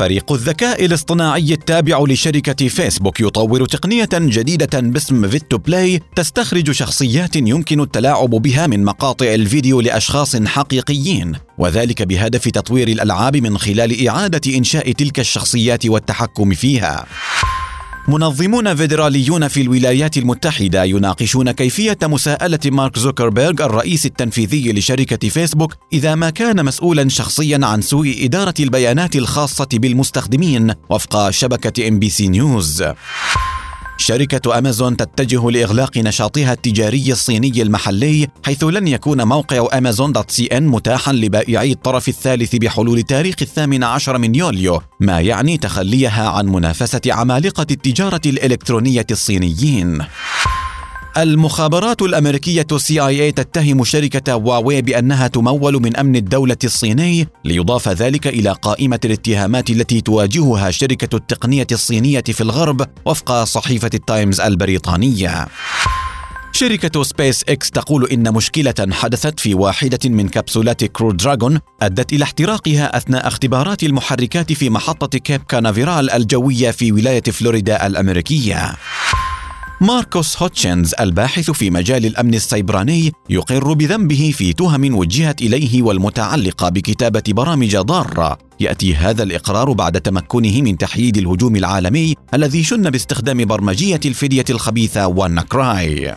فريق الذكاء الاصطناعي التابع لشركة فيسبوك يطور تقنية جديدة باسم Vid2Play تستخرج شخصيات يمكن التلاعب بها من مقاطع الفيديو لأشخاص حقيقيين وذلك بهدف تطوير الألعاب من خلال إعادة إنشاء تلك الشخصيات والتحكم فيها. منظمون فيدراليون في الولايات المتحدة يناقشون كيفية مساءلة مارك زوكربيرغ الرئيس التنفيذي لشركة فيسبوك إذا ما كان مسؤولا شخصيا عن سوء إدارة البيانات الخاصة بالمستخدمين وفق شبكة إن بي سي نيوز. شركة أمازون تتجه لإغلاق نشاطها التجاري الصيني المحلي حيث لن يكون موقع أمازون dot cn متاحا لبائعي الطرف الثالث بحلول تاريخ الثامن عشر من يوليو ما يعني تخليها عن منافسة عمالقة التجارة الإلكترونية الصينيين. المخابرات الأمريكية CIA تتهم شركة هواوي بأنها تمول من أمن الدولة الصيني ليضاف ذلك إلى قائمة الاتهامات التي تواجهها شركة التقنية الصينية في الغرب وفق صحيفة التايمز البريطانية. شركة سبيس إكس تقول إن مشكلة حدثت في واحدة من كبسولات كرو دراغون أدت إلى احتراقها أثناء اختبارات المحركات في محطة كيب كانافيرال الجوية في ولاية فلوريدا الأمريكية. ماركوس هوتشنز الباحث في مجال الأمن السيبراني يقر بذنبه في تهم وجهت إليه والمتعلقة بكتابة برامج ضارة. يأتي هذا الإقرار بعد تمكنه من تحييد الهجوم العالمي الذي شن باستخدام برمجية الفدية الخبيثة WannaCry